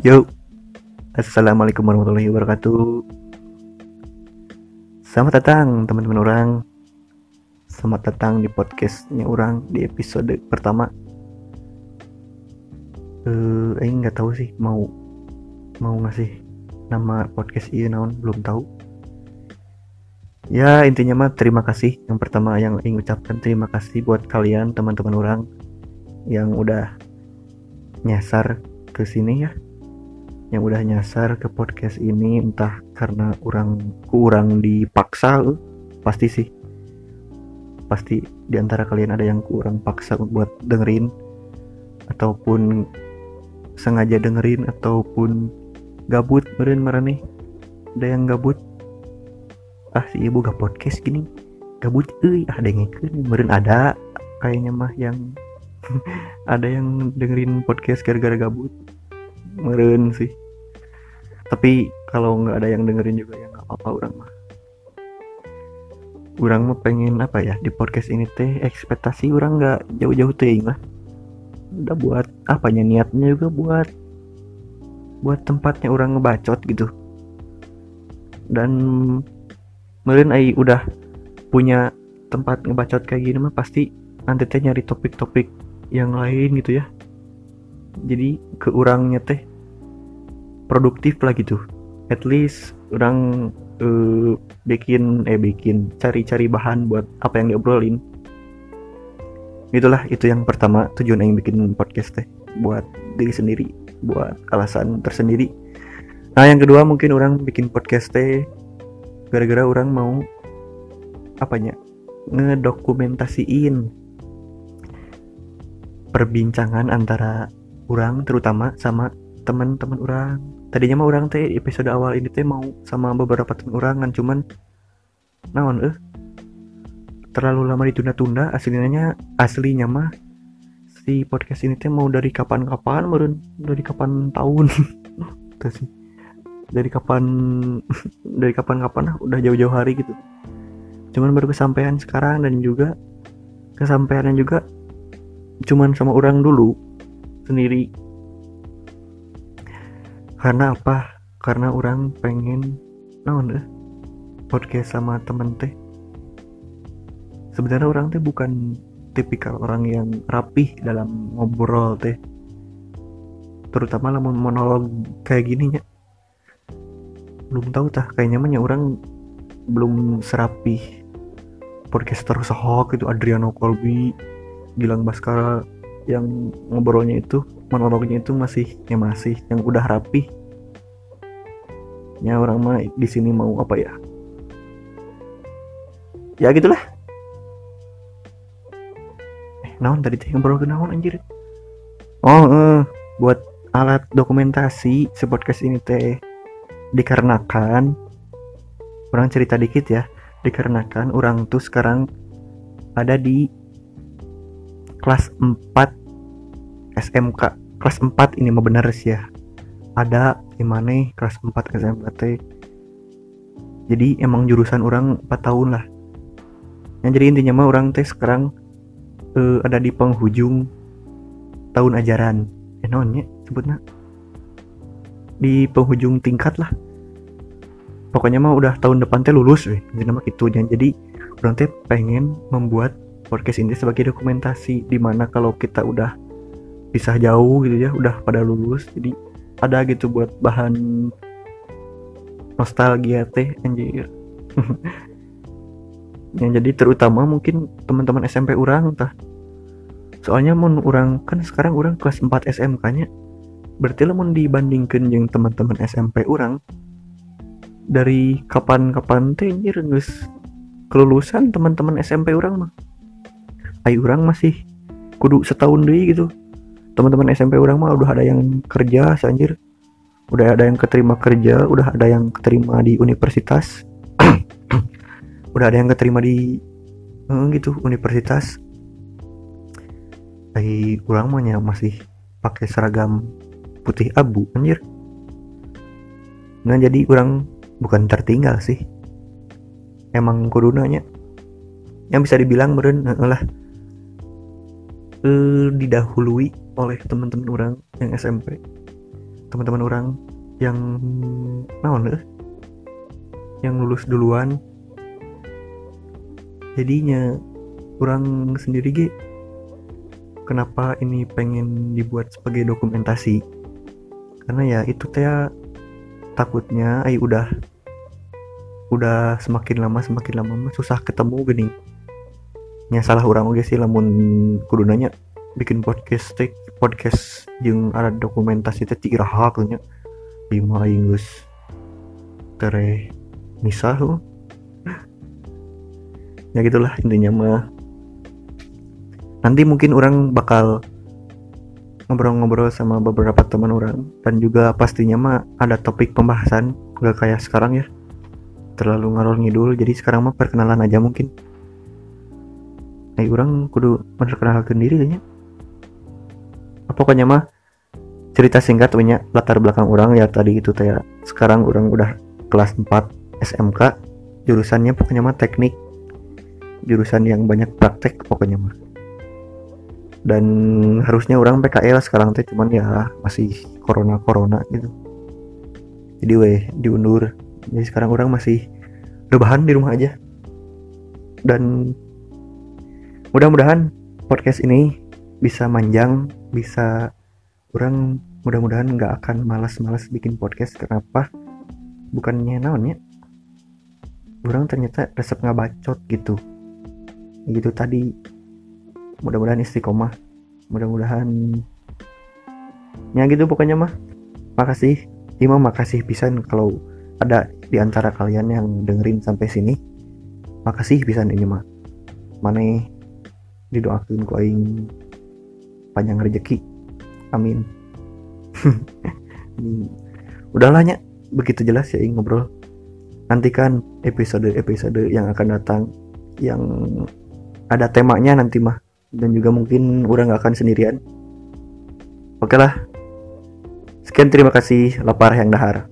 Yo, Assalamualaikum warahmatullahi wabarakatuh. Selamat datang teman-teman orang. Selamat datang di podcastnya orang di episode pertama. Eh, uh, nggak tahu sih mau mau ngasih nama podcast ini naon belum tahu. Ya intinya mah terima kasih. Yang pertama yang ingin ucapkan terima kasih buat kalian teman-teman orang yang udah nyasar ke sini ya yang udah nyasar ke podcast ini entah karena orang kurang dipaksa uh, pasti sih. Pasti di antara kalian ada yang kurang paksa buat dengerin ataupun sengaja dengerin ataupun gabut meren nih. Ada yang gabut? Ah si ibu gak podcast gini. Gabut eh ah dengerin meren ada. Kayaknya mah yang ada yang dengerin podcast gara-gara gabut. Meren sih tapi kalau nggak ada yang dengerin juga ya nggak apa-apa orang mah. Orang mah pengen apa ya di podcast ini teh ekspektasi orang nggak jauh-jauh teh lah udah buat apanya niatnya juga buat buat tempatnya orang ngebacot gitu. Dan meren ai udah punya tempat ngebacot kayak gini mah pasti nanti teh nyari topik-topik yang lain gitu ya. Jadi ke orangnya teh produktif lah gitu. At least orang uh, bikin eh bikin cari-cari bahan buat apa yang diobrolin. Itulah itu yang pertama tujuan yang bikin podcast teh buat diri sendiri buat alasan tersendiri. Nah yang kedua mungkin orang bikin podcast teh gara-gara orang mau apanya ngedokumentasiin perbincangan antara orang terutama sama teman-teman orang. Tadinya mah orang teh episode awal ini teh mau sama beberapa teman orang kan cuman naon eh terlalu lama ditunda-tunda aslinya aslinya mah si podcast ini teh mau dari kapan-kapan meren dari kapan tahun? Itu sih. Dari kapan dari kapan-kapan udah jauh-jauh hari gitu. Cuman baru kesampaian sekarang dan juga kesampaiannya juga cuman sama orang dulu sendiri karena apa? Karena orang pengen naon deh podcast sama temen teh. Sebenarnya orang teh bukan tipikal orang yang rapih dalam ngobrol teh. Terutama lah monolog kayak gini ya belum tahu tah kayaknya mah orang belum serapih podcaster sohok itu Adriano Colby Gilang Baskara yang ngobrolnya itu monolognya itu masih ya masih yang udah rapi ya orang mah di sini mau apa ya? Ya gitulah. Eh naon tadi teh ngobrol ke naon anjir? Oh eh, buat alat dokumentasi si podcast ini teh dikarenakan orang cerita dikit ya dikarenakan orang tuh sekarang ada di kelas 4 SMK kelas 4 ini mau bener sih ya. Ada gimana kelas 4 SMK teh. Jadi emang jurusan orang 4 tahun lah. Yang jadi intinya mah orang teh sekarang uh, ada di penghujung tahun ajaran. Eh nonnya sebutnya. Di penghujung tingkat lah. Pokoknya mah udah tahun depan teh lulus weh jadi mah gitu jadi orang teh pengen membuat podcast ini sebagai dokumentasi di mana kalau kita udah pisah jauh gitu ya udah pada lulus. Jadi ada gitu buat bahan nostalgia teh anjir. Yang jadi terutama mungkin teman-teman SMP orang entah soalnya mun orang kan sekarang orang kelas 4 SMK nya berarti lah mau dibandingkan yang teman-teman SMP orang dari kapan-kapan teh anjir nges kelulusan teman-teman SMP orang mah. Ayo orang masih kudu setahun deh gitu teman-teman SMP orang mah udah ada yang kerja anjir. Udah ada yang keterima kerja udah ada yang keterima di universitas. Udah ada yang keterima di eh, gitu universitas. Lagi kurang mah masih pakai seragam putih abu anjir. Nah jadi orang bukan tertinggal sih. Emang kudunanya yang bisa dibilang meren lah eh, didahului oleh teman-teman orang yang SMP teman-teman orang yang naon eh? yang lulus duluan. Jadinya orang sendiri ge kenapa ini pengen dibuat sebagai dokumentasi? Karena ya itu teh takutnya ay udah udah semakin lama semakin lama susah ketemu gini. Nya salah orang oke sih lamun kudu nanya bikin podcast teh podcast yang ada dokumentasi teh iraha nya lima ingus tere misah ya gitulah intinya mah. Nanti mungkin orang bakal ngobrol-ngobrol sama beberapa teman orang. Dan juga pastinya mah ada topik pembahasan. Gak kayak sekarang ya. Terlalu ngalor ngidul. Jadi sekarang mah perkenalan aja mungkin. Eh orang kudu memperkenalkan diri ya pokoknya mah cerita singkat punya latar belakang orang ya tadi itu kayak sekarang orang udah kelas 4 SMK jurusannya pokoknya mah teknik. Jurusan yang banyak praktek pokoknya mah. Dan harusnya orang PKL sekarang teh cuman ya masih corona corona gitu. Jadi weh diundur. Jadi sekarang orang masih rebahan di rumah aja. Dan mudah-mudahan podcast ini bisa manjang bisa orang mudah-mudahan nggak akan malas-malas bikin podcast. Kenapa? Bukannya naonnya orang ternyata resep nggak bacot gitu. Gitu tadi. Mudah-mudahan istiqomah. Mudah-mudahan ya gitu pokoknya mah. Makasih. Ima makasih pisan kalau ada di antara kalian yang dengerin sampai sini. Makasih pisan ini mah. Mana didoakan ku aing panjang rezeki. Amin. Udahlah ya begitu jelas ya ngobrol. Nantikan episode-episode yang akan datang yang ada temanya nanti mah. Dan juga mungkin orang gak akan sendirian. Oke lah. Sekian terima kasih. Lapar yang dahar